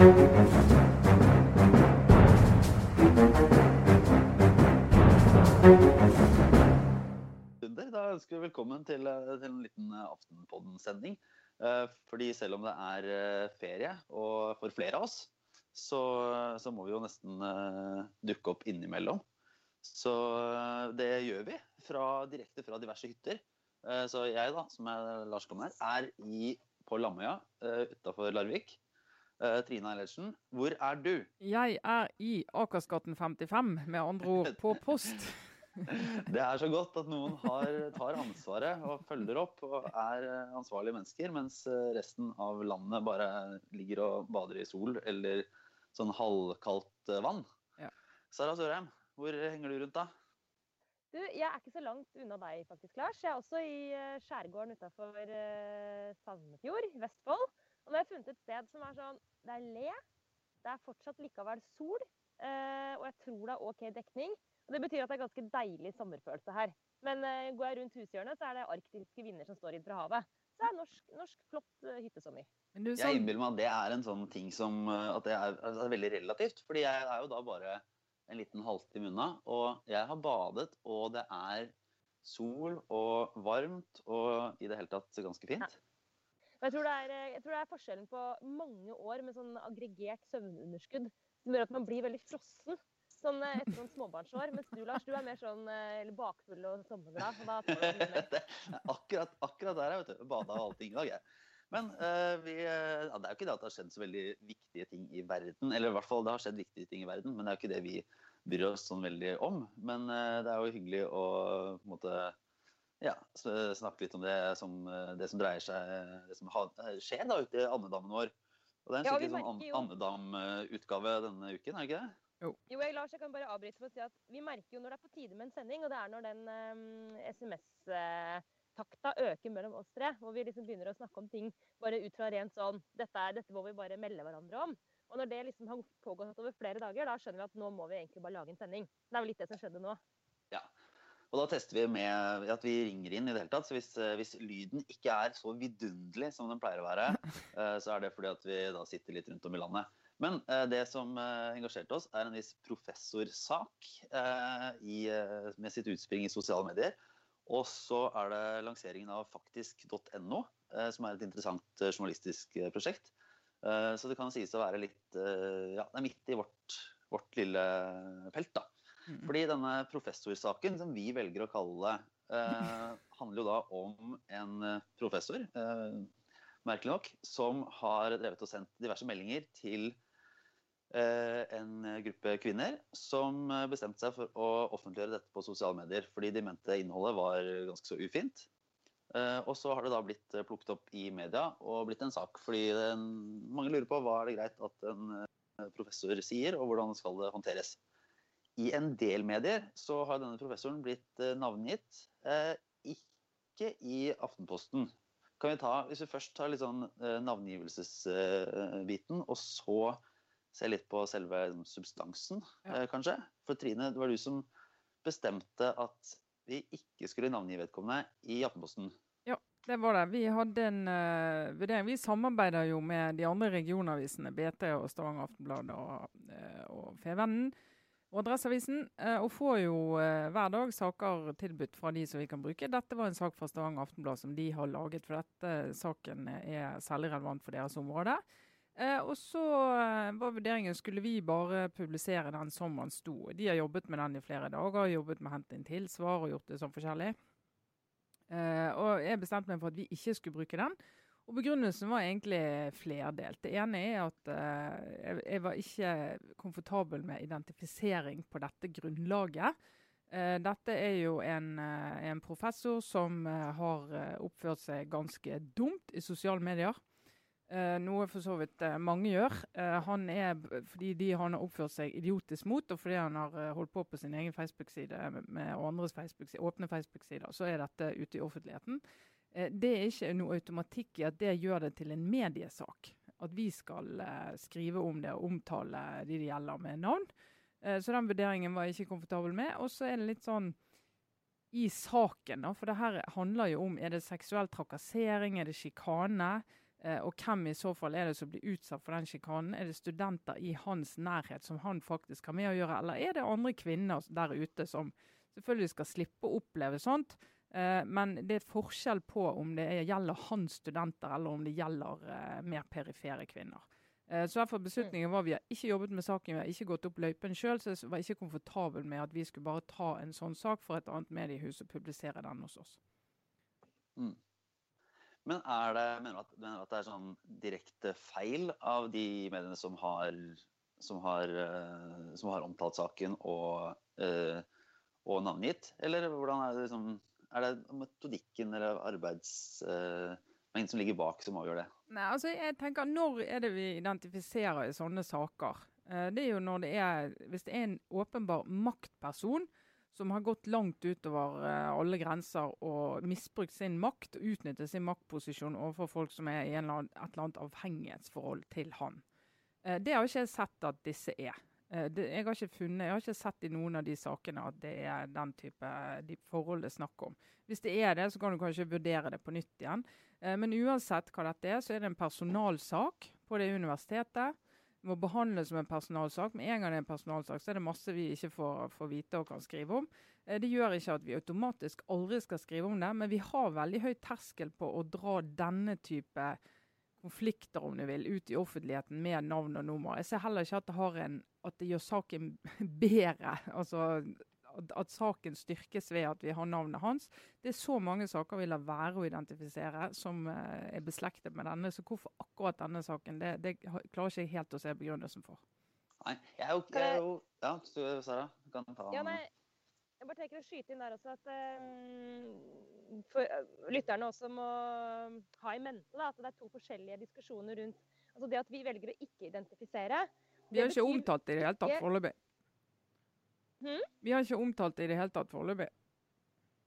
Da ønsker vi velkommen til, eh, til en liten eh, Aftenpodden-sending. Eh, Fordi selv om det er ferie, og for flere av oss, så, så må vi jo nesten dukke opp innimellom. Så det gjør vi fra, direkte fra diverse hytter. Så jeg, da, som er Lars Komner, er i, på Lamøya utafor Larvik. Eh, Trine Eilertsen, hvor er du? Jeg er i Akersgaten 55, med andre ord på post. Det er så godt at noen har, tar ansvaret og følger opp og er eh, ansvarlige mennesker, mens eh, resten av landet bare ligger og bader i sol eller sånn halvkaldt vann. Ja. Sara Sørheim, hvor henger du rundt da? Du, jeg er ikke så langt unna deg faktisk, Lars. Jeg er også i skjærgården utafor Sandefjord, i Vestfold. Og nå har jeg funnet et sted som er sånn Det er le, det er fortsatt likevel sol, eh, og jeg tror det er OK dekning. Og Det betyr at det er ganske deilig sommerfølelse her. Men eh, går jeg rundt hushjørnet, så er det arktiske vinder som står inn fra havet. Så det er norsk, norsk flott eh, hyttesommer. Men du, Jeg sånn, innbiller meg at det er en sånn ting som at det er, at det er veldig relativt. Fordi jeg er jo da bare en liten halvtime unna, og jeg har badet, og det er sol og varmt og i det hele tatt ganske fint. Og jeg tror, er, eh, jeg tror det er forskjellen på mange år med sånn aggregert søvnunderskudd som gjør at man blir veldig frossen sånn eh, etter noen småbarnsår. Mens du, Lars, du er mer sånn eh, eller bakfull og sommerglad. Og da tar akkurat, akkurat der, jeg, vet du. Bada og allting i dag, jeg. Men uh, vi, ja, det er jo ikke det at det har skjedd så veldig viktige ting i verden. Eller i hvert fall det har skjedd viktige ting i verden, men det er jo ikke det vi bryr oss sånn veldig om. Men uh, det er jo hyggelig å på en måte ja, snakke litt om det som, eh, det som dreier seg Det som skjer da ute i andedammen vår. Og det er en Ja, sånn andedam-utgave denne uken, er det ikke det? Jo, jeg, Lars, jeg kan bare avbryte for å si at vi merker jo når det er på tide med en sending, og det er når den um, SMS-takta øker mellom oss tre, hvor vi liksom begynner å snakke om ting bare ut fra rent sånn dette, er, dette må vi bare melde hverandre om. Og når det liksom har pågått over flere dager, da skjønner vi at nå må vi egentlig bare lage en sending. Det er vel litt det som skjedde nå. Og da tester vi med at vi ringer inn i det hele tatt. Så hvis, eh, hvis lyden ikke er så vidunderlig som den pleier å være, eh, så er det fordi at vi da sitter litt rundt om i landet. Men eh, det som engasjerte oss, er en viss professorsak i, med sitt utspring i sosiale medier. Og så er det lanseringen av faktisk.no, som er et interessant journalistisk prosjekt. Så det kan sies å være litt Ja, det er midt i vårt, vårt lille felt, da. Fordi denne professorsaken, som vi velger å kalle det, eh, handler jo da om en eh, professor, eh, merkelig nok, som har drevet og sendt diverse meldinger til eh, en gruppe kvinner som eh, bestemte seg for å offentliggjøre dette på sosiale medier, fordi de mente innholdet var ganske så ufint. Eh, og så har det da blitt plukket opp i media og blitt en sak, fordi den, mange lurer på hva er det greit at en professor sier, og hvordan skal det håndteres. I en del medier så har denne professoren blitt eh, navngitt, eh, ikke i Aftenposten. Kan vi ta, Hvis vi først tar litt sånn eh, navngivelsesbiten, og så se litt på selve liksom, substansen, Ja. kanskje? For Trine, det var du som bestemte at vi ikke skulle navngi vedkommende i Aftenposten. Ja, det var det. Vi hadde en uh, vurdering. Vi samarbeider jo med de andre regionavisene, BT og Stavanger Aftenblad og, uh, og Fevennen og Adresseavisen, eh, og får jo eh, hver dag saker tilbudt fra de som vi kan bruke. Dette var en sak fra Stavanger Aftenblad som de har laget, for dette saken er særlig relevant for deres område. Eh, og så eh, var vurderingen skulle vi bare publisere den som den sto. De har jobbet med den i flere dager, jobbet med å hente inn tilsvar og gjort det sånn forskjellig. Eh, og jeg bestemte meg for at vi ikke skulle bruke den. Og begrunnelsen var egentlig flerdelt. Det ene er at uh, jeg, jeg var ikke komfortabel med identifisering på dette grunnlaget. Uh, dette er jo en, uh, en professor som har oppført seg ganske dumt i sosiale medier. Noe for så vidt mange gjør. Han er, fordi de han har oppført seg idiotisk mot, og fordi han har holdt på på sin egen Facebook-side med, andres Facebook åpne Facebook-sider, så er dette ute i offentligheten. Eh, det er ikke noe automatikk i at det gjør det til en mediesak. At vi skal eh, skrive om det og omtale de det gjelder med navn. Eh, så den vurderingen var jeg ikke komfortabel med. Og så er det litt sånn i saken, da, for det her handler jo om er det seksuell trakassering, er det sjikane? Og hvem i så fall er det som blir utsatt for den sjikanen? Er det studenter i hans nærhet som han faktisk har med å gjøre, eller er det andre kvinner der ute som selvfølgelig skal slippe å oppleve sånt? Eh, men det er forskjell på om det gjelder hans studenter, eller om det gjelder eh, mer perifere kvinner. Eh, så derfor Beslutningen var vi har ikke jobbet med saken, vi har ikke gått opp løypen sjøl. Så jeg var ikke komfortabel med at vi skulle bare ta en sånn sak for et annet mediehus og publisere den hos oss. Mm. Men er det, mener du at, mener at det er sånn direkte feil av de mediene som har, som har, som har omtalt saken og, og, navngitt? Eller hvordan er det, liksom, er det metodikken eller arbeidsmengden uh, som ligger bak som avgjør det? Nei, altså jeg tenker Når er det vi identifiserer i sånne saker? det er jo når det er, Hvis det er en åpenbar maktperson som har gått langt utover uh, alle grenser og misbrukt sin makt og utnyttet sin maktposisjon overfor folk som er i eller annen, et eller annet avhengighetsforhold til han. Det har ikke jeg sett at disse er. Uh, det, jeg, har ikke funnet, jeg har ikke sett i noen av de sakene at det er den type de forhold det er snakk om. Hvis det er det, så kan du kanskje vurdere det på nytt igjen. men uansett hva dette er, så er det en personalsak på det universitetet må behandles som en personalsak. Med en gang det er en personalsak, så er det masse vi ikke får, får vite og kan skrive om. Eh, det gjør ikke at vi automatisk aldri skal skrive om det, men vi har veldig høy terskel på å dra denne type konflikter om du vil, ut i offentligheten med navn og nummer. Jeg ser heller ikke at det, har en, at det gjør saken bedre. altså at saken styrkes ved at vi har navnet hans. Det er så mange saker vi lar være å identifisere som uh, er beslektet med denne. Så hvorfor akkurat denne saken, det, det klarer ikke jeg helt å se begrunnelsen for. Nei, jeg er jo, jeg er jo Ja, Sara, du kan ta ja, nei, Jeg bare tenker å skyte inn der også at um, for, uh, lytterne også må ha i mente da, at det er to forskjellige diskusjoner rundt altså Det at vi velger å ikke identifisere Vi har ikke omtalt det i det hele tatt foreløpig. Hmm? Vi har ikke omtalt det i det hele tatt foreløpig.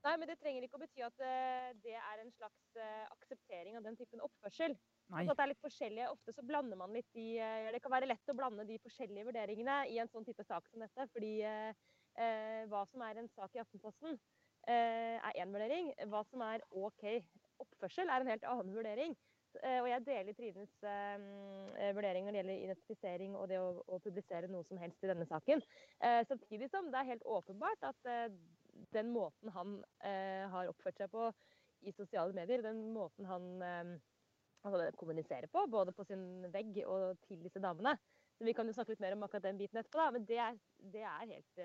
Nei, men det trenger ikke å bety at uh, det er en slags uh, akseptering av den typen oppførsel. Nei. Altså at det er litt forskjellige, Ofte så blander man litt de uh, Det kan være lett å blande de forskjellige vurderingene i en sånn type sak som dette. Fordi hva som er en sak i Aftenposten, er én vurdering. Hva som er OK oppførsel, er en helt annen vurdering. Eh, og jeg deler Trines uh, vurdering når det gjelder identifisering og det å, å, publisere noe som helst i denne saken. Uh, samtidig som det er helt åpenbart at uh, den måten han har oppført seg på i sosiale medier, den måten han altså, kommuniserer på, både på sin vegg og til disse damene så Vi kan jo snakke litt mer om akkurat den biten etterpå, da, men det er, det er helt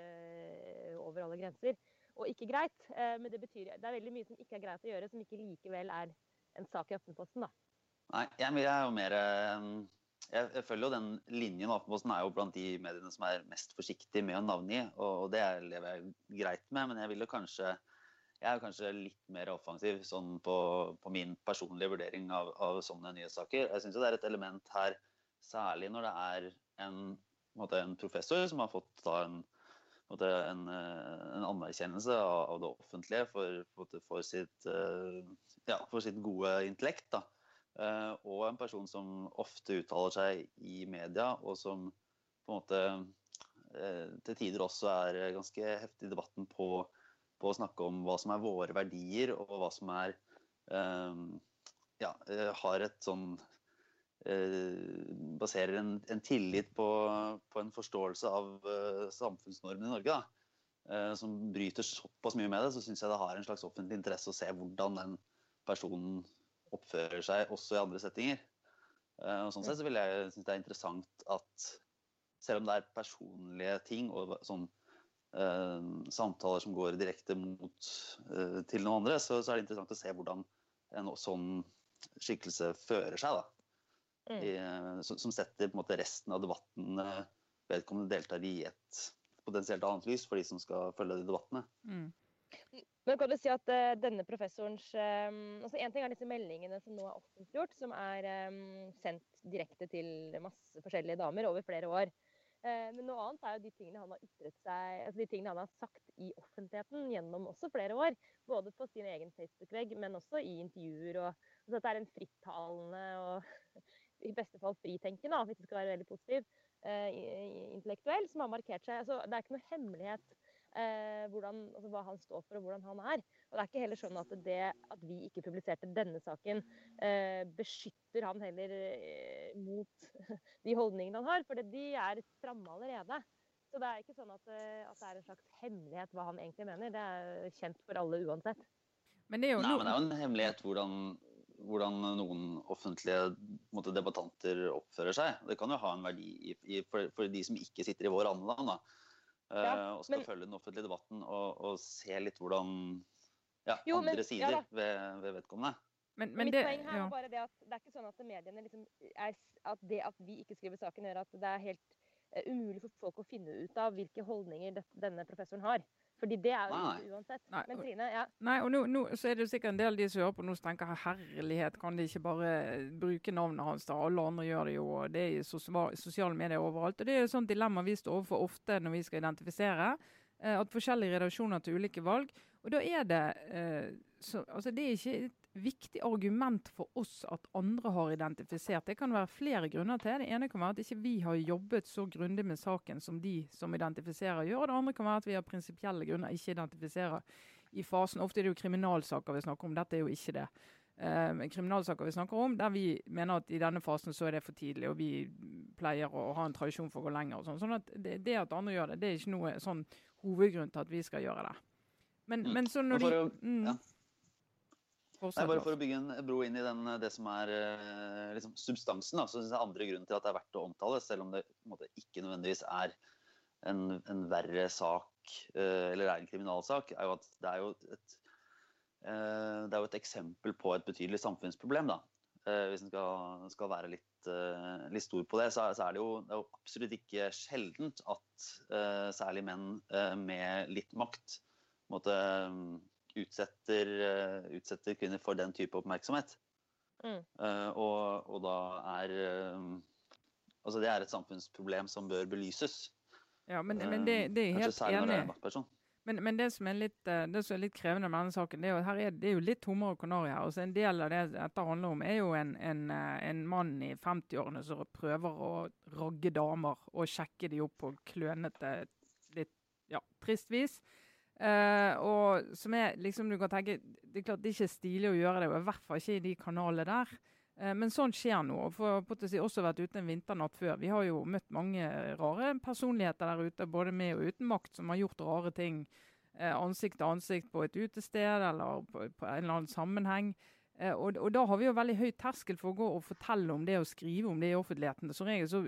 over alle grenser. Og ikke greit. men det betyr det er veldig mye som ikke er greit å gjøre, som ikke likevel er en sak i Aftenposten. da. Nei, jeg, er jo mer eh, jeg, følger jo den linjen. Aftenposten er jo blant de mediene som er mest forsiktige med å navngi, og, det lever jeg greit med. Men jeg vil kanskje jeg er kanskje litt mer offensiv sånn på, på, min personlige vurdering av, av sånne nyhetssaker. Jeg syns det er et element her, særlig når det er en, en, en professor som har fått en, en, eh, en anerkjennelse av, av, det offentlige for, for, sitt, eh, ja, for sitt gode intellekt. da og en person som ofte uttaler seg i media, og som på en måte eh, til tider også er ganske heftig i debatten på, på, å snakke om hva som er våre verdier, og hva som er eh, Ja, har et sånn Baserer en, en tillit på, på, en forståelse av samfunnsnormen i Norge. Da, som bryter såpass mye med det, så syns jeg det har en slags offentlig interesse å se hvordan den personen oppfører seg også i andre settinger. Eh, og sånn sett så vil jeg synes det er interessant at selv om det er personlige ting og sånn uh, samtaler som går direkte mot uh, til noen andre, så, så, er det interessant å se hvordan en sånn skikkelse fører seg. da. Mm. I, som, som, setter på en måte resten av debatten vedkommende deltar i et potensielt annet lys for de som skal følge de debattene. Mm. Men kan du si at uh, denne professorens um, altså En ting er disse meldingene som nå er offentliggjort, som er um, sendt direkte til masse forskjellige damer over flere år. Uh, men noe annet er jo de tingene han har ytret seg, altså de tingene han har sagt i offentligheten gjennom også flere år. Både på sin egen Facebook-vegg, men også i intervjuer. og altså Dette er en frittalende og i beste fall fritenkende, hvis det skal være veldig positiv, uh, intellektuell, som har markert seg. Altså, det er ikke noe hemmelighet hvordan, altså hva han står for og hvordan han er. Og det er ikke heller sånn at det at vi ikke publiserte denne saken, eh, beskytter han heller eh, mot de holdningene han har, for de er stramme allerede. Så det er ikke sånn at, eh, at, det er en slags hemmelighet hva han egentlig mener. Det er kjent for alle uansett. Men det er jo, Nei, men det er jo en hemmelighet hvordan, hvordan noen offentlige måte, debattanter oppfører seg. Det kan jo ha en verdi i, i, for, for, de som ikke sitter i vår andeland. Ja, uh, og skal men, følge den offentlige debatten og, og se litt hvordan ja, jo, andre men, sider ja, ved, ved, vedkommende. Men, men Mitt det, poeng her er bare det at det er ikke sånn at mediene liksom er, at det at vi ikke skriver saken, gjør at det er helt uh, umulig for folk å finne ut av hvilke holdninger det, denne professoren har. Fordi det er jo uansett. Nei. Men Trine, ja. Nei, og nå, nå, så er det jo sikkert en del av de som hører på nå som tenker herlighet, kan de ikke bare bruke navnet hans da? Alle andre gjør det jo, og det er i sosiale medier overalt. Og det er jo sånn dilemma vi står overfor ofte når vi skal identifisere. Eh, at forskjellige redaksjoner til ulike valg. Og da er det eh, så, altså Det er ikke viktig argument for oss at andre har identifisert. Det kan være flere grunner til. Det ene kan være at ikke vi har jobbet så grundig med saken som de som identifiserer gjør. Det andre kan være at vi har prinsipielle grunner ikke identifiserer i fasen. Ofte er det jo kriminalsaker vi snakker om. Dette er jo ikke det. Eh, kriminalsaker vi snakker om, der vi mener at i denne fasen så er det for tidlig, og vi pleier å ha en tradisjon for å gå lenger. og sånn. Sånn at det, det, at andre gjør det, det er ikke noe sånn hovedgrunn til at vi skal gjøre det. Men, mm. men så når de mm, ja. Nei, bare For å bygge en bro inn i den, det som er eh, liksom, substansen, da, så synes jeg andre grunnen til at det er verdt å omtale, selv om det måte, ikke nødvendigvis er en, en verre sak uh, eller er en kriminalsak, er jo at det er jo et, uh, det er jo et eksempel på et betydelig samfunnsproblem. da. Uh, hvis en skal, skal, være litt, litt, stor på det, så er, så er, det, jo, det er jo absolutt ikke sjeldent at særlig menn med litt makt måte, utsetter, eh, utsetter, kvinner for den type oppmerksomhet. Mm. Uh, og, og, da er uh, Altså, det er et samfunnsproblem som bør belyses. Ja, men, men det, det, er helt enig. Men, men, det som er litt, det som er litt krevende med denne saken, det er jo, her er, det er jo litt hummer og kanari her. Altså en del av det dette handler om, er jo en, en, en mann i 50-årene som prøver å ragge damer og sjekke de opp på klønete, litt ja, trist vis. Uh, og som er liksom du kan tenke, Det er klart det er ikke stilig å gjøre det, og i hvert fall ikke i de kanalene der. Uh, men sånn skjer nå. og For Pottersi også vært ute en vinternatt før. Vi har jo møtt mange rare personligheter der ute, både med og uten makt, som har gjort rare ting. Uh, ansikt til ansikt på et utested eller på, på en eller annen sammenheng. Og, og, da har vi jo veldig høy terskel for å gå og fortelle om det og skrive om det i offentligheten. Som regel så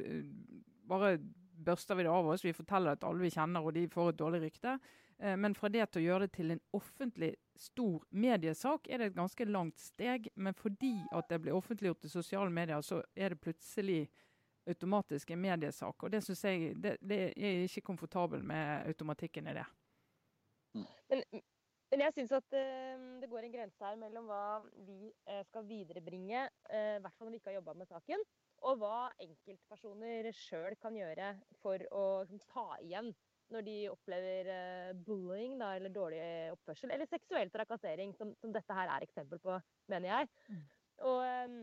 bare børster vi det av oss. Vi forteller det til alle vi kjenner, og de får et dårlig rykte. Eh, men fra det til å gjøre det til en offentlig stor mediesak, er det et ganske langt steg. Men fordi at det blir offentliggjort i sosiale medier, så er det plutselig automatisk en mediesak. Og det syns jeg det, det er ikke komfortabel med automatikken i det. Mm. Men, men jeg syns at uh, det går en grense her mellom hva vi uh, skal viderebringe, uh, i hvert fall når vi ikke har jobba med saken, og hva enkeltpersoner sjøl kan gjøre for å liksom, ta igjen når de opplever uh, bullying da, eller dårlig oppførsel, eller seksuell trakassering, som, som, dette her er eksempel på, mener jeg. Mm. Og um,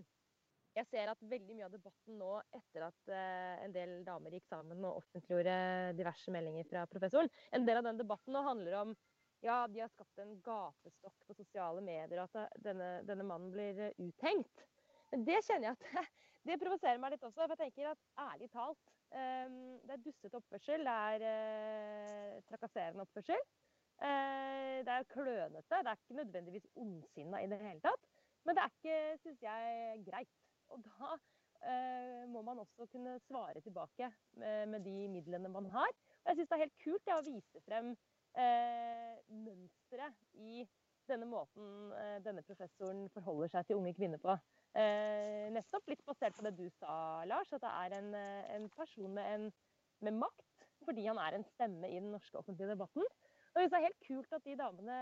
jeg ser at veldig mye av debatten nå, etter at uh, en del damer gikk sammen og offentliggjorde diverse meldinger fra professoren, en del av den debatten nå handler om ja, de har skapt en gapestokk på sosiale medier, og at denne, denne mannen blir uthengt. Men det kjenner jeg at det provoserer meg litt også. For jeg tenker at ærlig talt Ehm, det er dustete oppførsel, det er eh, trakasserende oppførsel. Eh, det er klønete. Det er ikke nødvendigvis ondsinna i det hele tatt. Men det er ikke, syns jeg, greit. Og da eh, må man også kunne svare tilbake med, de midlene man har. Og jeg syns det er helt kult ja, å vise frem eh, mønsteret i denne måten denne professoren forholder seg til unge kvinner på. Eh, nettopp litt basert på det du sa, Lars, at det er en, eh, en person med, en, med, makt fordi han er en stemme i den norske offentlige debatten. Og det er helt kult at de damene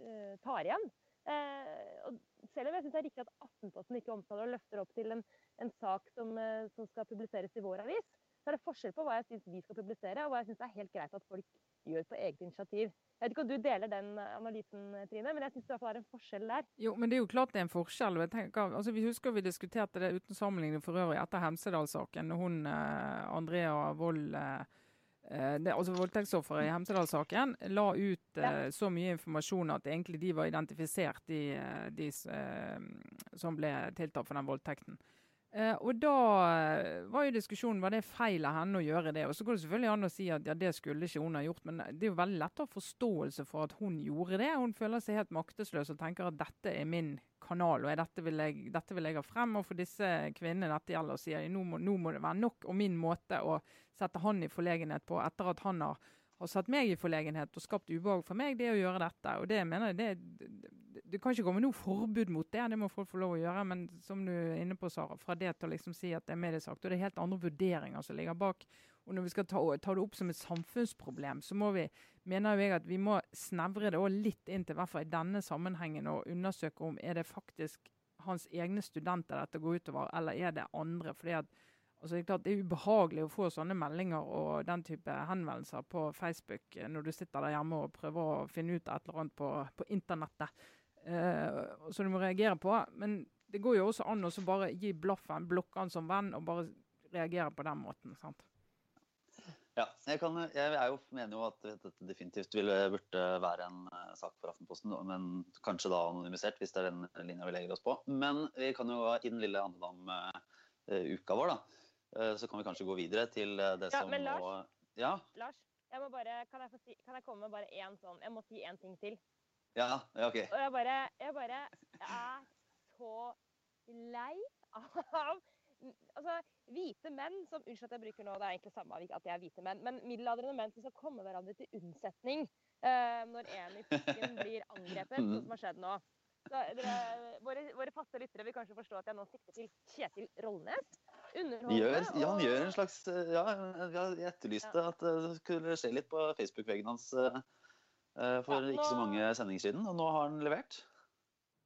eh, tar igjen. Eh, selv om jeg syns det er riktig at Aftenposten ikke omtaler og løfter opp til en, en sak som, uh, som, skal publiseres i vår avis, så er det forskjell på hva jeg syns vi skal publisere, og hva jeg syns er helt greit at folk gjør på eget initiativ. Jeg vet ikke om du deler den analysen, Trine, men jeg syns det er en forskjell der. Jo, men det er jo klart det er en forskjell. Tenker, altså, vi husker vi diskuterte det uten sammenligning for øvrig etter Hemsedal-saken. hun, eh, Andrea Wold, eh, eh, det, altså Voldtektsofferet i Hemsedal-saken la ut eh, så mye informasjon at egentlig de var identifisert, de, eh, de eh, som ble tiltalt for den voldtekten. Eh, og da eh, var jo diskusjonen var det feil av henne å gjøre det. Og så går det selvfølgelig an å si at ja, det skulle ikke hun ha gjort, men det er jo veldig lett å ha forståelse for at hun gjorde det. Hun føler seg helt maktesløs og tenker at dette er min kanal, og dette vil jeg, dette vil jeg ha frem. Og for disse kvinnene dette gjelder, sier nå må, nå må det være nok. Og min måte å sette han i forlegenhet på etter at han har har satt meg i forlegenhet og skapt ubehag for meg, det er å gjøre dette. Og det mener jeg, det, det kan ikke komme noe forbud mot det, det må folk få lov å gjøre. Men som du er inne på, Sara, fra det til å liksom si at det er mediesagt, og det er helt andre vurderinger som ligger bak. Og når vi skal ta, ta det opp som et samfunnsproblem, så må vi, mener jeg at vi må snevre det litt inn til, hvert fall i denne sammenhengen, og undersøke om er det faktisk hans egne studenter dette går utover, eller er det andre. fordi at Altså, det, er klart, det er ubehagelig å få sånne meldinger og den type henvendelser på Facebook eh, når du sitter der hjemme og prøver å finne ut et eller annet på, på internettet. Uh, som du må reagere på. Men det går jo også an å bare gi blaffen, blokke han som venn og bare reagere på den måten. sant? Ja, jeg, kan, jeg jo, mener jo at dette definitivt ville, burde være en uh, sak for Aftenposten, men kanskje da anonymisert, hvis det er den linja vi legger oss på. Men vi kan jo i den lille andedam-uka uh, vår, da, Eh, så kan vi kanskje gå videre til eh, det ja, som men Lars, må, Ja? Lars, jeg må bare, kan, jeg si, kan jeg komme med bare én sånn Jeg må si én ting til. Ja, ja, OK. Og jeg bare, jeg bare er så lei av altså, hvite menn som Unnskyld at jeg bruker nå, det er egentlig samme at jeg er hvite menn. Men middelaldrende menn som skal komme hverandre til unnsetning uh, når en i flokken blir angrepet, sånn som har skjedd nå. Så, dere, våre, våre faste lyttere vil kanskje forstå at jeg nå sikter til Kjetil Rollnes. Gjør, ja, han gjør en slags Ja, jeg etterlyste ja. at det skulle skje litt på Facebook-veggen hans uh, for ja, nå, ikke så mange sendinger siden, og nå har han levert.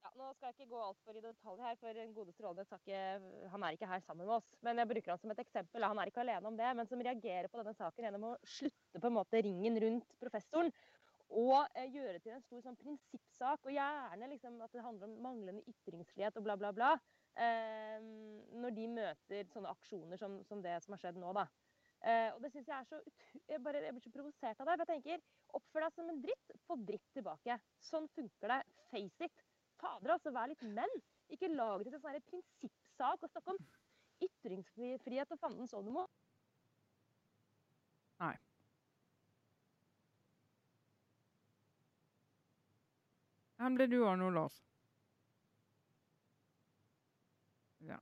Ja, nå skal jeg ikke gå altfor i detalj her, for en gode Strålnes han er ikke her sammen med oss. Men jeg bruker han som et eksempel. Han er ikke alene om det, men som reagerer på denne saken gjennom å slutte på en måte ringen rundt professoren. Og eh, gjøre til en stor sånn prinsippsak, og gjerne liksom at det handler om manglende ytringsfrihet og bla, bla, bla. Eh, når de møter sånne aksjoner som, som det som har skjedd nå. da. Uh, og det synes Jeg er så jeg, bare, jeg blir så provosert av det. jeg tenker, Oppfør deg som en dritt, få dritt tilbake. Sånn funker det. Face it. Fader, altså, vær litt menn. Ikke lag det til en sånn prinsippsak og snakke om ytringsfrihet og fandens oldemor. Nei. Hvem ble du av nå, Lars? Ja.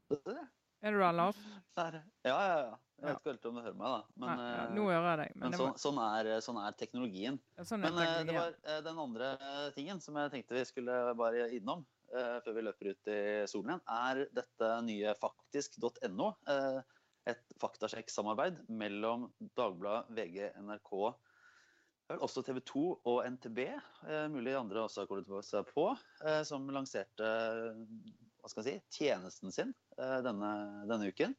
Er du der, Lars? Der. Ja, ja, ja. Jeg vet ikke helt om du hører meg, da. Men, Nei, ja, nå hører jeg deg. Men, men så, sånn, er, sånn, er, teknologien. Ja, sånn er men teknologien. det var den andre tingen som jeg tenkte vi skulle bare innom før vi løper ut i solen igjen, er dette nye faktisk.no. Et faktasjekksamarbeid mellom Dagbladet, VG, NRK, også TV 2 og NTB, mulig andre også har kommet seg på, som lanserte hva skal jeg si, tjenesten sin eh, denne, denne uken.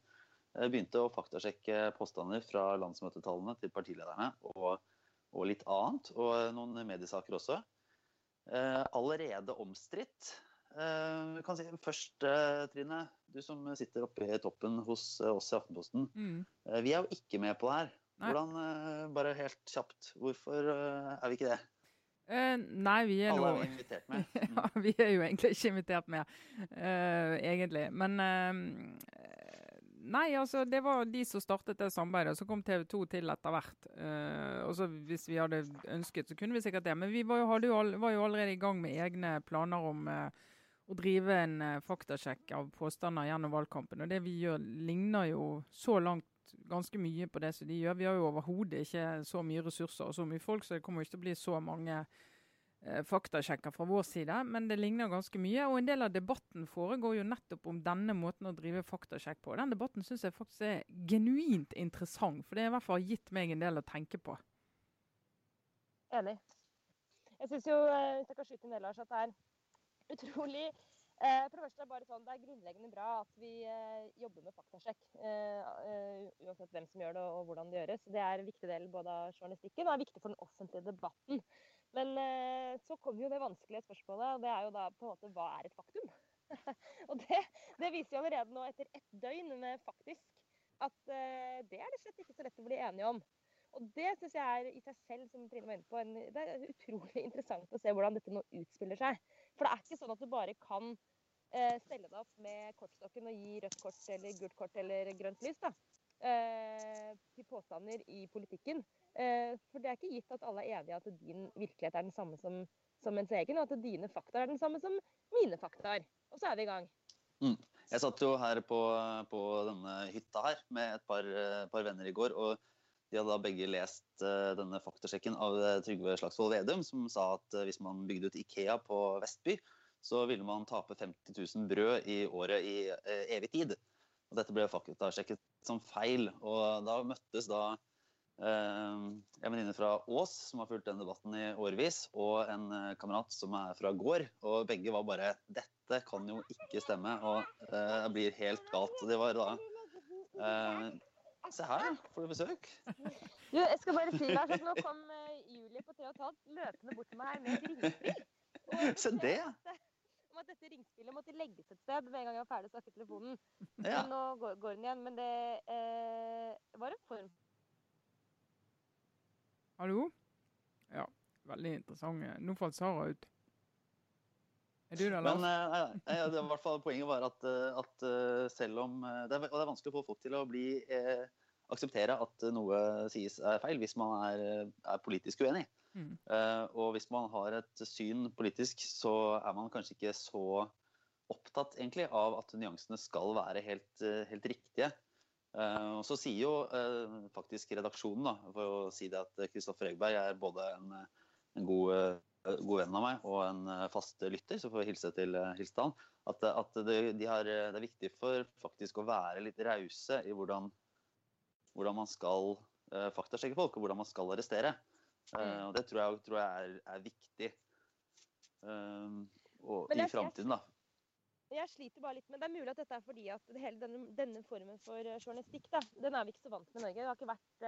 Eh, begynte å faktasjekke påstander fra landsmøtetallene til partilederne og, og litt annet. Og noen mediesaker også. Eh, allerede omstridt. kan si først, Trine, du som sitter oppe i toppen hos oss i Aftenposten. Mm. Vi er jo ikke med på det her. Hvordan, bare helt kjapt, hvorfor er vi ikke det? Uh, nei, vi er Alle er invitert med. Mm. ja, vi er jo egentlig ikke invitert med, uh, egentlig. Men uh, Nei, altså, det var de som startet det samarbeidet. Så kom TV 2 til etter hvert. og så Hvis vi hadde ønsket, så kunne vi sikkert det. Men vi var jo, jo, var jo allerede i gang med egne planer om å drive en faktasjekk av påstander gjennom valgkampen. Og det vi gjør, ligner jo så langt ganske mye på det som de gjør. Vi har jo overhodet ikke så mye ressurser og så mye folk, så det kommer jo ikke til å bli så mange faktasjekker fra vår side. Men det ligner ganske mye. Og en del av debatten foregår jo nettopp om denne måten å drive faktasjekk på. Den debatten syns jeg faktisk er genuint interessant, for det har i hvert fall gitt meg en del å tenke på. Enig. Jeg syns jo, eh, hvis jeg kan skyte inn det, Lars, at det er utrolig Eh, for det første er bare sånn, Det er grunnleggende bra at vi eh, jobber med faktasjekk. Eh, uansett hvem som gjør det og hvordan det gjøres. Det er en viktig del både av journalistikken og er viktig for den offentlige debatten. Men så kommer jo det vanskelige spørsmålet, og det er jo da på en måte hva er et faktum? og det, det, viser jo allerede nå etter ett døgn med faktisk at det er det slett ikke så lett å bli enige om. Og det syns jeg er i seg selv, som Trine var inne på, en, det er utrolig interessant å se hvordan dette nå utspiller seg. For det er ikke sånn at du bare kan eh, stelle deg opp med kortstokken og gi rødt kort eller gult kort eller grønt lys da, eh, til påstander i politikken. Eh, for det er ikke gitt at alle er enige i at din virkelighet er den samme som, som ens egen, og at dine fakta er den samme som mine faktaer. Og så er vi i gang. Mm. Jeg satt jo her på, på denne hytta her med et par, par venner i går. og de hadde da begge lest denne faktasjekken av Trygve Slagsvold Vedum, som sa at hvis man bygde ut Ikea på Vestby, så ville man tape 50 000 brød i året i evig tid. Og dette ble faktasjekket som feil. Og da møttes da en venninne fra Ås, som har fulgt den debatten i årevis, og en kamerat som er fra gård. Og begge var bare 'Dette kan jo ikke stemme', og det blir helt galt. Og det var da Se her, får du besøk. Du, jeg skal bare si deg, nå kom uh, Julie på halvt løpende bort til meg her med et ringspill. Se det! Ringspillet måtte legges et sted med en gang jeg var ferdig å snakke i telefonen. Ja. Men nå går, går, den igjen. Men det eh, var en form Hallo? Ja, veldig interessant. Nå falt Sara ut. Er du der, Lars? Men uh, uh, det, hvert fall, poenget var at, at selv om det er, det er vanskelig å få folk til å bli eh, akseptere at noe sies er feil, hvis man er, er politisk uenig. Mm. Uh, og hvis man har et syn politisk, så er man kanskje ikke så opptatt egentlig av at nyansene skal være helt, helt riktige. Uh, og så sier jo uh, faktisk redaksjonen, da, for å si det at Kristoffer Egberg er både en, en god, god, venn av meg og en fast lytter, så får vi hilse til hilse at, at det, de har, det, er viktig for faktisk å være litt rause i hvordan hvordan man skal faktasjekke folk, og hvordan man skal arrestere. Uh, og Det tror jeg, tror jeg er, er, viktig og, i framtiden, da. Jeg sliter bare litt med Det er mulig at dette er fordi at hele denne, denne formen for journalistikk da, den er vi ikke så vant med i Norge. Det har ikke vært,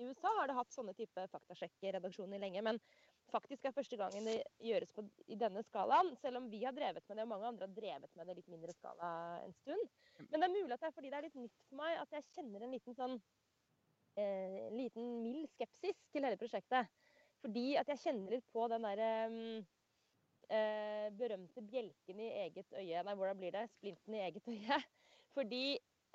I USA har det hatt sånne type faktasjekkeredaksjoner lenge. Men faktisk er første gangen det gjøres på, i denne skalaen. Selv om vi har drevet med det, og mange andre har drevet med det litt mindre skala en stund. Men det er mulig at det er fordi det er litt nytt for meg at jeg kjenner en liten sånn eh, liten mild skepsis til hele prosjektet. Fordi at jeg kjenner litt på den derre mm, eh, berømte bjelken i eget øye Nei, hvordan blir det? Splinten i eget øye. Fordi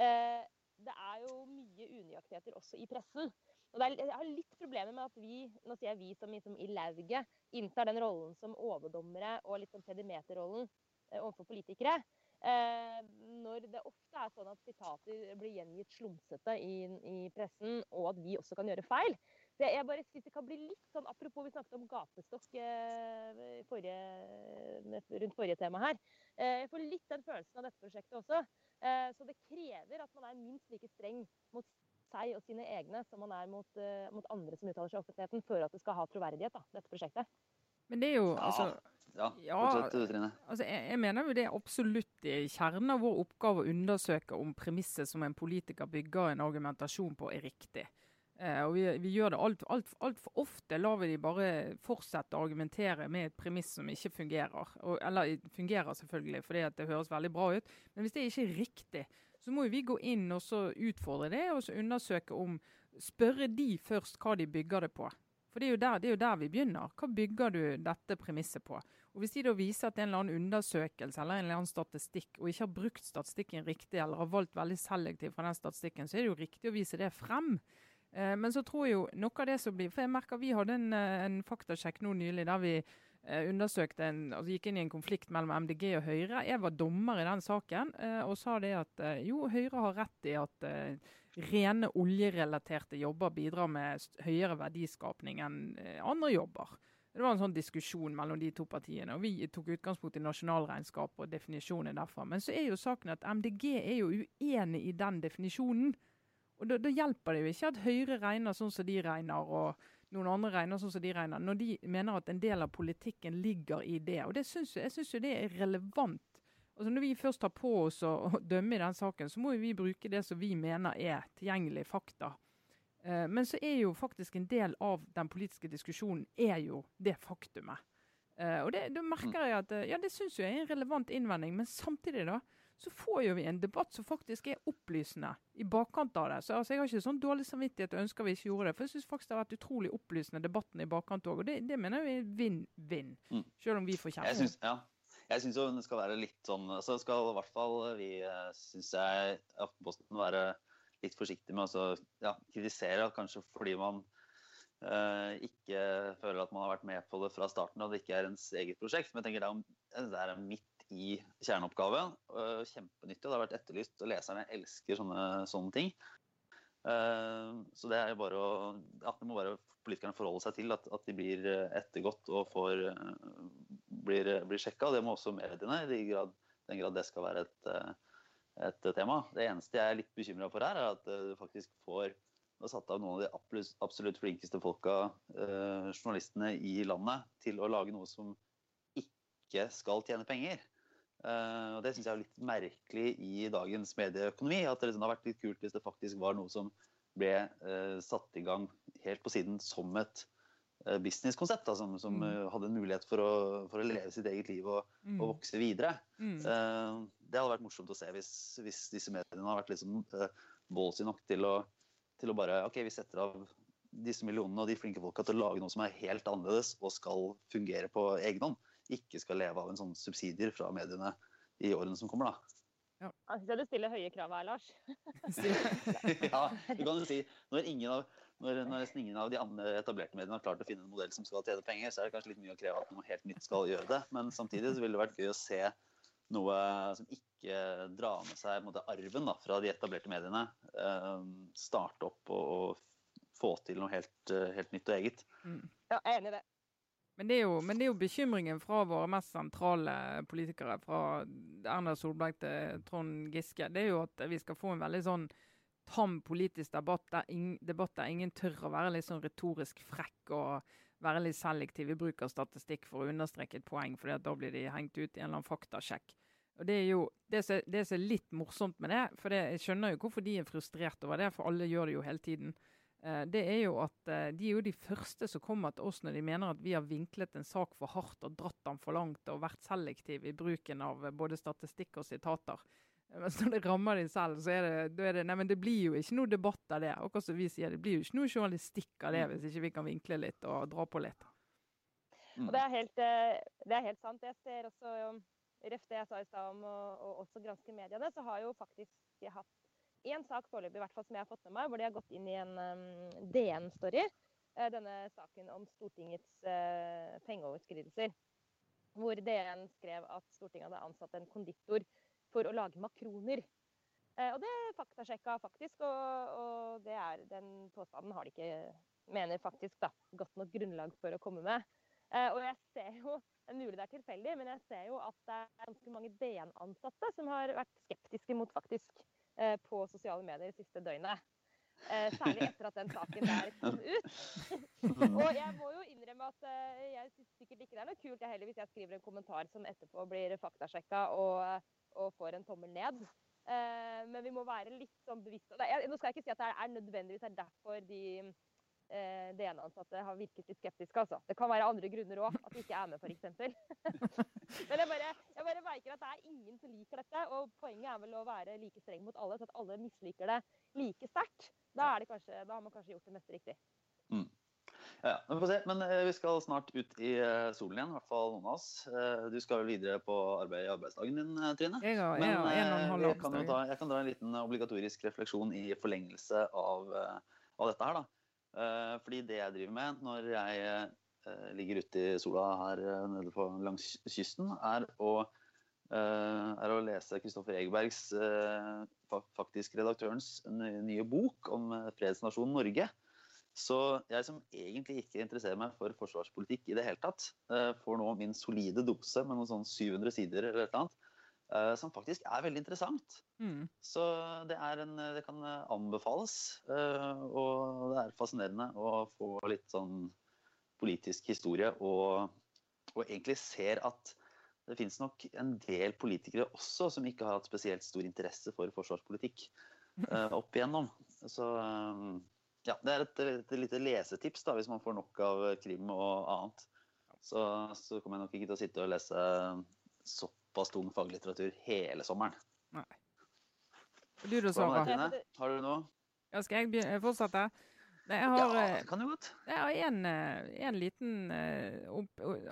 eh, det er jo mye unøyaktigheter også i pressen. Og er, jeg har litt problemer med at vi, nå sier jeg vi som, som i lauget, inntar den rollen som overdommere og litt sånn pedimeterrollen eh, overfor politikere. Eh, når det ofte er sånn at sitater blir gjengitt slumsete i, i, pressen, og at vi også kan gjøre feil. Så jeg bare synes det kan bli litt sånn, Apropos vi snakket om gapestokk eh, forrige, rundt forrige tema her. Eh, jeg får litt den følelsen av dette prosjektet også. Eh, så det krever at man er minst like streng mot seg og sine egne som man er mot, uh, mot andre som uttaler seg i offentligheten, for at det skal ha troverdighet, da, dette prosjektet. Men det er jo altså, ja, ja Trine. Altså, jeg, jeg, mener jo det er absolutt i kjernen av vår oppgave å undersøke om premisset som en politiker bygger en argumentasjon på, er riktig. Eh, og vi, vi, gjør det altfor alt, alt ofte. Lar vi de bare fortsette å argumentere med et premiss som ikke fungerer. Og, eller fungerer selvfølgelig fordi det høres veldig bra ut, men hvis det ikke er riktig, så må vi gå inn og utfordre det og undersøke om Spørre de først hva de bygger det på. For det er, der, det er, jo der, vi begynner. Hva bygger du dette premisset på? Og Hvis de da viser at det er en eller annen undersøkelse eller en eller annen statistikk, og ikke har brukt statistikken riktig eller har valgt veldig selektivt fra den statistikken, så er det jo riktig å vise det frem. Eh, men så tror jeg jo noe av det som blir For jeg merker vi hadde en, eh, en faktasjekk nå nylig der vi eh, undersøkte en, altså gikk inn i en konflikt mellom MDG og Høyre. Jeg var dommer i den saken eh, og sa det at eh, jo, Høyre har rett i at eh, rene oljerelaterte jobber bidrar med høyere verdiskapning enn andre jobber. Det var en sånn diskusjon mellom de to partiene. og Vi tok utgangspunkt i nasjonalregnskap og definisjonen derfra. Men så er jo saken at MDG er jo uenig i den definisjonen. Og da, da hjelper det jo ikke at Høyre regner sånn som de regner, og noen andre regner sånn som de regner, når de mener at en del av politikken ligger i det. Og det synes, Jeg syns jo det er relevant. Altså Når vi først tar på oss å dømme i den saken, så må vi bruke det som vi mener er tilgjengelig fakta. Eh, men så er jo faktisk en del av den politiske diskusjonen er jo det faktumet. Eh, og det, da merker jeg at eh, ja, det syns jeg er en relevant innvending, men samtidig da, så får jo vi en debatt som faktisk er opplysende i bakkant av det. Så altså, Jeg har ikke sånn dårlig samvittighet og ønsker vi ikke gjorde det. For jeg syns faktisk det har vært utrolig opplysende debatten i bakkant òg. Og det, det, mener jeg er vinn-vinn. Mm. Selv om vi får kjempe. Jeg synes, ja. Jeg syns jo det skal være litt sånn altså Skal i hvert fall vi, eh, syns jeg, Aftenposten være litt forsiktig med å ja, kritisere, kanskje fordi man uh, ikke føler at man har vært med på det fra starten og det ikke er ens eget prosjekt. Men jeg tenker det er, det er midt i kjerneoppgaven. Kjempenyttig, og det har vært etterlyst. og Leserne elsker sånne, sånne ting. Eh, så det er jo bare å ja, det må bare politikerne forholde seg til at, at de blir ettergått og får, blir, blir sjekka. Det må også mediene, i grad, den grad det skal være et, et tema. Det eneste jeg er litt bekymra for her, er at du faktisk får satt av noen av de absolutt flinkeste folka, eh, journalistene i landet, til å lage noe som ikke skal tjene penger. Uh, og Det syns jeg er litt merkelig i dagens medieøkonomi. At det liksom har vært litt kult hvis det faktisk var noe som ble uh, satt i gang helt på siden som et uh, businesskonsept. Som, som mm. hadde en mulighet for å, for å, leve sitt eget liv og, mm. og vokse videre. Mm. det hadde vært morsomt å se hvis, hvis disse mediene hadde vært liksom, ballsy nok til å, til å bare OK, vi setter av disse millionene og de flinke folka til å lage noe som er helt annerledes og skal fungere på egen hånd ikke skal leve av en sånn subsidier fra mediene i årene som kommer. da. Ja. Jeg syns du stiller høye krav her, Lars. ja, du kan jo si når, ingen av, når, når nesten ingen av de andre etablerte mediene har klart å finne en modell som skal tjene penger, så er det kanskje litt mye å kreve at noe helt nytt skal gjøre det. Men samtidig så ville det vært gøy å se noe som ikke drar med seg måte, arven da, fra de etablerte mediene. Eh, starte opp og, og, få til noe helt, helt nytt og eget. Mm. Ja, jeg er enig i det. Men det, jo, men det, er jo, bekymringen fra våre mest sentrale politikere, fra Erna Solberg til Trond Giske, det er jo at vi skal få en veldig sånn tam politisk debatt der, ing, debatt der ingen tør å være litt sånn retorisk frekk og være litt selektiv i bruk av statistikk for å understreke et poeng, for da blir de hengt ut i en eller annen faktasjekk. Og Det er jo det som er litt morsomt med det, for det, jeg skjønner jo hvorfor de er frustrert over det, for alle gjør det jo hele tiden. Eh, det er jo at eh, de er jo de første som kommer til oss når de mener at vi har vinklet en sak for hardt og dratt den for langt og vært selektiv i bruken av eh, både statistikk og sitater. Mens når det rammer de selv, så er det, er det Nei, men det blir jo ikke noe debatt av det. Akkurat som vi sier, det blir jo ikke noe journalistikk av det mm. hvis ikke vi kan vinkle litt og dra på litt. Og det er, helt, det er helt sant. Jeg ser også, ref det jeg sa i stad om å også granske mediene, så har jo faktisk hatt én sak foreløpig, hvert som jeg har fått med meg, hvor de har gått inn i en um, DN-story. Uh, denne saken om Stortingets uh, pengeoverskridelser. Hvor DN skrev at Stortinget hadde ansatt en konditor for å lage makroner. Uh, og det faktasjekka faktisk, og, og er, den påstanden har de ikke, mener faktisk, da, godt nok grunnlag for å komme med. og jeg ser jo det er mulig det er tilfeldig, men jeg ser jo at det er ganske mange DN-ansatte som har vært skeptiske mot faktisk Eh, på sosiale medier det siste døgnet. Eh, særlig etter at den saken der kom ut. og jeg må jo innrømme at eh, jeg syns sikkert ikke det er noe kult jeg heller hvis jeg skriver en kommentar som etterpå blir faktasjekka og, og får en tommel ned. men vi må være litt sånn bevisste. Nå skal jeg ikke si at det er nødvendigvis er derfor de eh, DN-ansatte har virket litt skeptiske. Altså. Det kan være andre grunner òg, at de ikke er med f.eks. Men jeg bare, jeg bare merker at det er ingen som liker dette. Og poenget er vel å være like streng mot alle, så at alle misliker det like sterkt. Da, da, har man kanskje gjort det meste riktig. Mm. Ja, vi får se. Men uh, vi skal snart ut i uh, solen igjen, i hvert fall noen av oss. Uh, du skal vel videre på arbeid i arbeidsdagen din, Trine? Jeg, har, Men, jeg, har kan ta, jeg kan dra en liten obligatorisk refleksjon i forlengelse av, av dette her. da. Eh, fordi det jeg driver med når jeg eh, ligger ute i sola her eh, nede på langs kysten, er å, er å lese Kristoffer Egebergs, faktisk redaktørens, nye bok om fredsnasjonen Norge. Så jeg som egentlig ikke interesserer meg for forsvarspolitikk i det hele tatt, får nå min solide dose med noen sånn 700 sider eller et eller annet som faktisk er veldig interessant. Mm. Så det, en, det, kan anbefales. Uh, og det er fascinerende å få litt sånn politisk historie og, og egentlig ser at det finnes nok en del politikere også som ikke har hatt spesielt stor interesse for forsvarspolitikk uh, opp igjennom. Så ja, det er et, et, et lite lesetips da, hvis man får nok av krim og annet. Så, så kommer jeg nok ikke til å sitte og lese sopp såpass tung faglitteratur hele sommeren. Nei. Du da, Sara? Har du noe? Ja, skal jeg fortsette? Nei, jeg har, ja, det kan du godt. jeg har en, eh, en liten eh,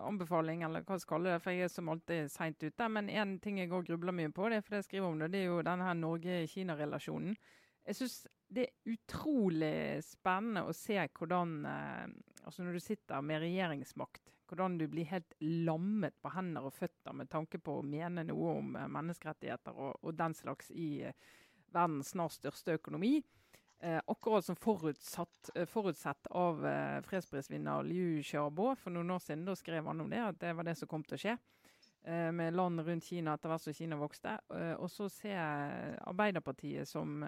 anbefaling, eller hva jeg skal kalle det, for jeg er som alltid seint ute. Men en ting jeg òg grubler mye på, det er for jeg skriver om det, det er jo denne Norge-Kina-relasjonen. Jeg syns det er utrolig spennende å se hvordan eh, Altså når du sitter med regjeringsmakt, hvordan du blir helt lammet på hender og føtter med tanke på å mene noe om eh, menneskerettigheter og, og den slags i eh, verdens snart største økonomi. Eh, akkurat som forutsatt, eh, forutsett av eh, fredsprisvinner Liu Xiaobo for noen år siden. Da skrev han om det, at det var det som kom til å skje. Eh, med land rundt Kina etter hvert som Kina vokste. Og så ser jeg Arbeiderpartiet som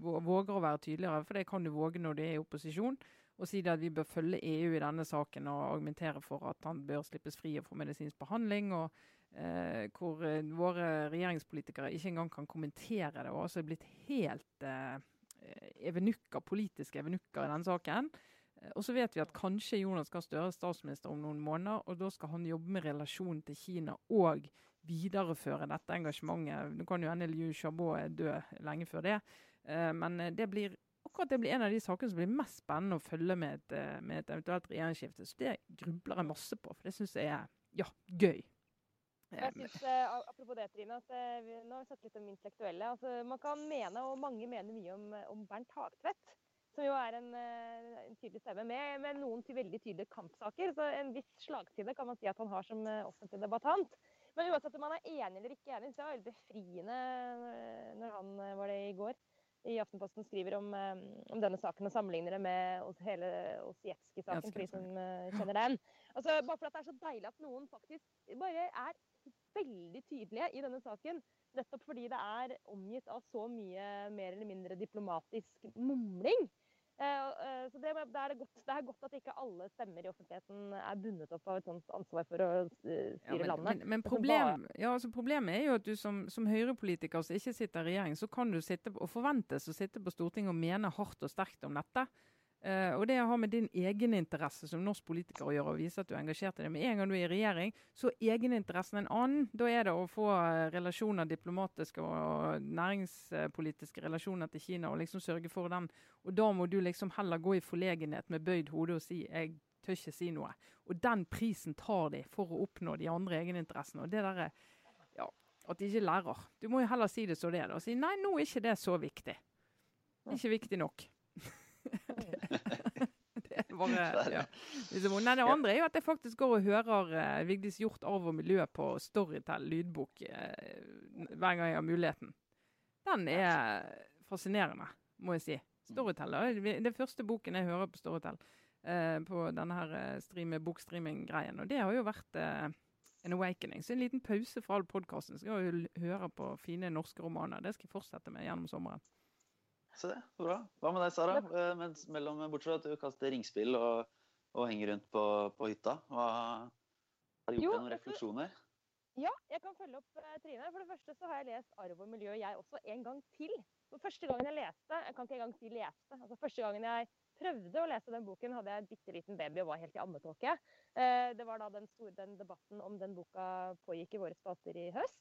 våger å være tydeligere, for det kan du våge når du er i opposisjon. Og si at vi bør følge EU i denne saken og argumentere for at han bør slippes fri og få medisinsk behandling. og eh, Hvor eh, våre regjeringspolitikere ikke engang kan kommentere det. og altså er blitt helt eh, evenukker, politiske evenukker i denne saken. Eh, Og så vet vi at kanskje Jonas Gahr Støre er statsminister om noen måneder, og da skal han jobbe med relasjonen til Kina og videreføre dette engasjementet. Nå kan jo hende Liu Xiaobo død lenge før det, eh, men det blir akkurat det blir en av de sakene som blir mest spennende å følge med et, eh, med et eventuelt regjeringsskifte. Så det grubler jeg masse på, for det syns jeg er ja, gøy. Jeg synes, eh, Apropos det, Trine. at eh, vi, Nå har vi snakket litt om intellektuelle. altså Man kan mene, og mange mener mye om, eh, om Bernt Hagtvedt. Som jo er en, eh, en tydelig stemme med, med noen til veldig tydelige kampsaker. Så en viss slagside kan man si at han har som eh, offentlig debattant. Men uansett om man er enig eller ikke enig, så er det veldig befriende eh, når han eh, var det i går i Aftenposten skriver om, eh, om denne saken og sammenligner det med hele Osietzky-saken, for de som eh, kjenner den. Altså, bare for at det er så deilig at noen faktisk bare er veldig tydelige i denne saken. Nettopp fordi det er omgitt av så mye mer eller mindre diplomatisk mumling. Eh, eh, så det, det, er godt, det er godt at ikke alle stemmer i offentligheten er bundet opp av et sånt ansvar for å styre Ja, men, landet. men, men problem, ja, altså problemet er jo at du som, som høyrepolitiker som ikke sitter i regjering, så kan du sitte og forventes å sitte på Stortinget og mene hardt og sterkt om dette. Eh, og det har med din egeninteresse som norsk politiker å gjøre, og vise at du er engasjert i det. Med en gang du er i regjering, så er egeninteressen en annen. Da er det å få eh, relasjoner, diplomatiske og næringspolitiske relasjoner til Kina, og liksom sørge for den. Og da må du liksom heller gå i forlegenhet med bøyd hode og si 'jeg tør ikke si noe'. Og den prisen tar de for å oppnå de andre egeninteressene. Og det der er, ja, at de ikke lærer. Du må jo heller si det så det er, da, og si 'nei, nå er ikke det så viktig'. Det er ikke viktig nok. det er bare, ja. Nei, det andre er jo at jeg faktisk går og hører uh, Vigdis Hjorth Arv og miljø på Storytel lydbok uh, hver gang jeg har muligheten. Den er fascinerende, må jeg si. Storytel det er første boken jeg hører på Storytel. uh, på denne her uh, bokstreaming-greien. Og det har jo vært en awakening. Så en liten pause fra all podkasten. Skal jo høre på fine norske romaner. Det skal jeg fortsette med gjennom sommeren. Se det, så bra. Hva med deg, Sara? Eh, Mens mellom, bortsett fra at du kaster ringspill og, og henger rundt på, på hytta, hva, har du gjort Jo, deg noen refleksjoner? Ja, jeg kan følge opp eh, Trine. For det første så har jeg lest 'Arv og miljø' jeg også en gang til. For første gangen jeg leste, jeg kan ikke engang si leste, altså første gangen jeg prøvde å lese den boken, hadde jeg en bitte liten baby og var helt i ammetåke. Eh, det var da den, store, den debatten om den boka pågikk i våre stater i høst.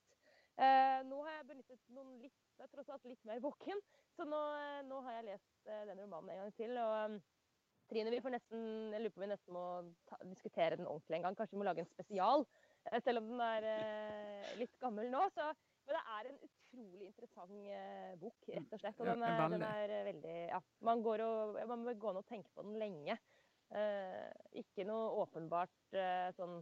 Eh, nå har jeg benyttet noen litt, jeg er tross alt litt mer våken, så nå, eh, nå har jeg lest eh, den romanen en gang til. og... um, Trine, vi får nesten, jeg lurer på om vi nesten må ta, diskutere den ordentlig en gang. Kanskje vi må lage en spesial, selv om den er litt gammel nå. Så, men det er en utrolig interessant bok, rett og slett. Og den er, den er veldig Ja, man går og man må gå an og tenke på den lenge. Eh, ikke noe åpenbart eh, sånn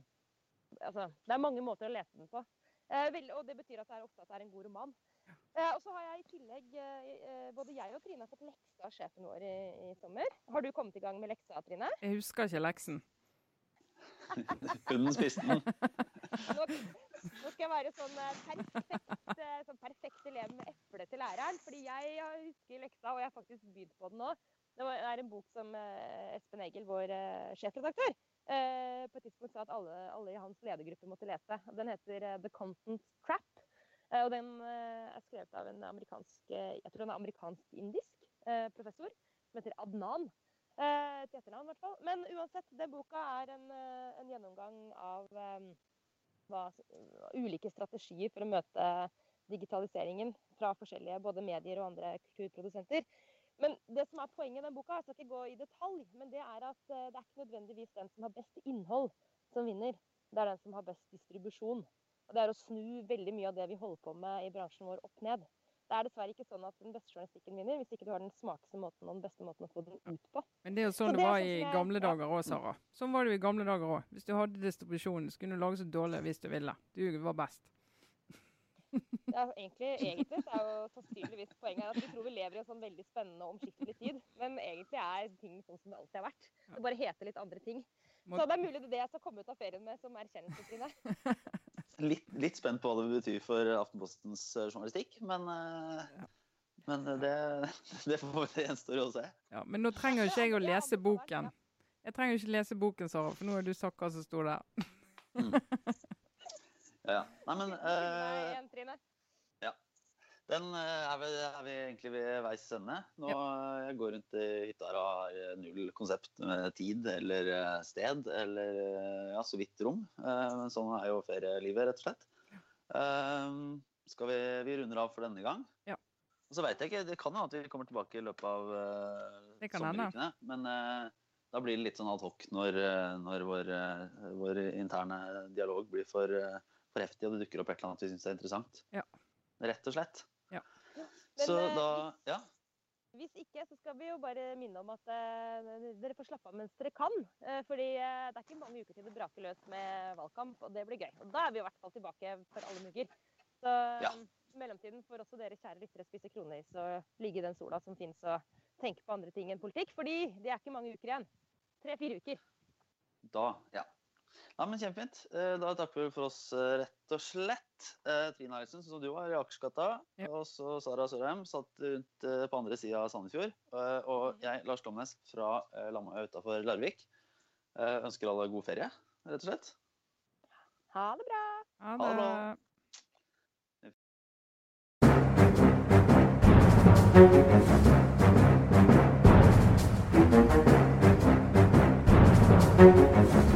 Altså, det er mange måter å lese den på. Eh, vel, og det betyr at det er ofte at det er en god roman. Eh, og så har jeg i tillegg eh, Både jeg og Trine har fått lekse av sjefen vår i, i sommer. Har du kommet i gang med leksa, Trine? Jeg husker ikke leksen. Hunden spiste den. Nå, nå skal jeg være sånn perfekt, sånn perfekt elev med eple til læreren. Fordi jeg har- husker leksa, og jeg har faktisk begynt på den nå. Det er en bok som Espen Egil, vår sjefredaktør, på et tidspunkt sa at alle, alle i hans ledergruppe måtte lese. Den heter eh, The Content Trap. Eh, og den eh, er skrevet av en amerikansk, eh, jeg tror han er amerikansk-indisk eh, professor, som heter Adnan. Eh, til etternavn, i hvert fall. Men uansett, den boka er en, eh, en gjennomgang av eh, hva, ulike strategier for å møte digitaliseringen fra forskjellige både medier og andre kulturprodusenter. Men det som er poenget i den boka, jeg skal ikke gå i detalj, men det er at det er ikke nødvendigvis den som har best innhold, som vinner. Det er den som har best distribusjon. Og det er å snu veldig mye av det vi holder på med i bransjen vår, opp ned. Det er dessverre ikke sånn at den beste journalistikken vinner, hvis ikke du har den smarteste måten og den beste måten å få den ut på. Men det er jo sånn Så det det var sånn i jeg- gamle dager òg, Sara. Sånn var det jo i gamle dager òg. Hvis du hadde distribusjonen, så kunne du lage så dårlig hvis du ville. Du var best. Ja, egentlig, egentlig så er jo sannsynligvis poenget er at vi tror vi lever i en sånn veldig spennende og omskiftelig tid. Men egentlig er ting sånn som det alltid har vært. Det bare heter litt andre ting. Så det er mulig det er det jeg skal komme ut av ferien med som erkjennelse, Trine. Litt, litt spent på hva det betyr for Aftenpostens eh, journalistikk, men, eh, men det, det får det gjenstår å se. Ja, men nå trenger jo ikke jeg å lese boken. Jeg trenger jo ikke lese boken, Sara, for nå er du sakka som sto der. Ja, ja. Nei, men uh, eh, Trine. den eh, er vi, er vi egentlig ved veis ende. Nå ja. jeg går rundt i hytta og har eh, null konsept med tid eller eh, sted eller eh, ja, så vidt rom. Uh, Men sånn er jo ferielivet, rett og slett. Uh, Skal vi, vi runder av for denne gang. Ja. Og så veit jeg ikke, Det kan jo at vi kommer tilbake i løpet av uh, Det kan hende. sommerukene. Men uh, da blir det litt sånn ad hoc når, eh, når vår, eh, vår interne dialog blir for, eh, for heftig og det dukker opp et eller annet vi syns er interessant. Ja. Rett og slett. Ja. Så Men, eh, da Ja. Hvis ikke, så skal vi jo bare minne om at eh, dere får slappe av mens dere kan. Eh, fordi eh, det er ikke mange uker til det braker løs med valgkamp, og det blir gøy. Og da er vi i hvert fall tilbake for alle mugger. Så Ja. mellomtiden får også dere kjære lyttere spise kronis og ligge i den sola som fins og tenke på andre ting enn politikk. Fordi det er ikke mange uker igjen. Tre-fire uker. Da, ja. Ja, men Kjempefint. Eh, Da takker vi for oss, eh, rett og slett. Eh, Trine Eilertsen, sånn som du var i Akersgata. Ja. Og så Sara Sørheim satt rundt på andre sida av Sandefjord. Og jeg, Lars Glomnes fra Lamøya utafor Larvik, eh, ønsker alle god ferie, rett og slett. Ha det bra! Ha Ha det det. bra. Thank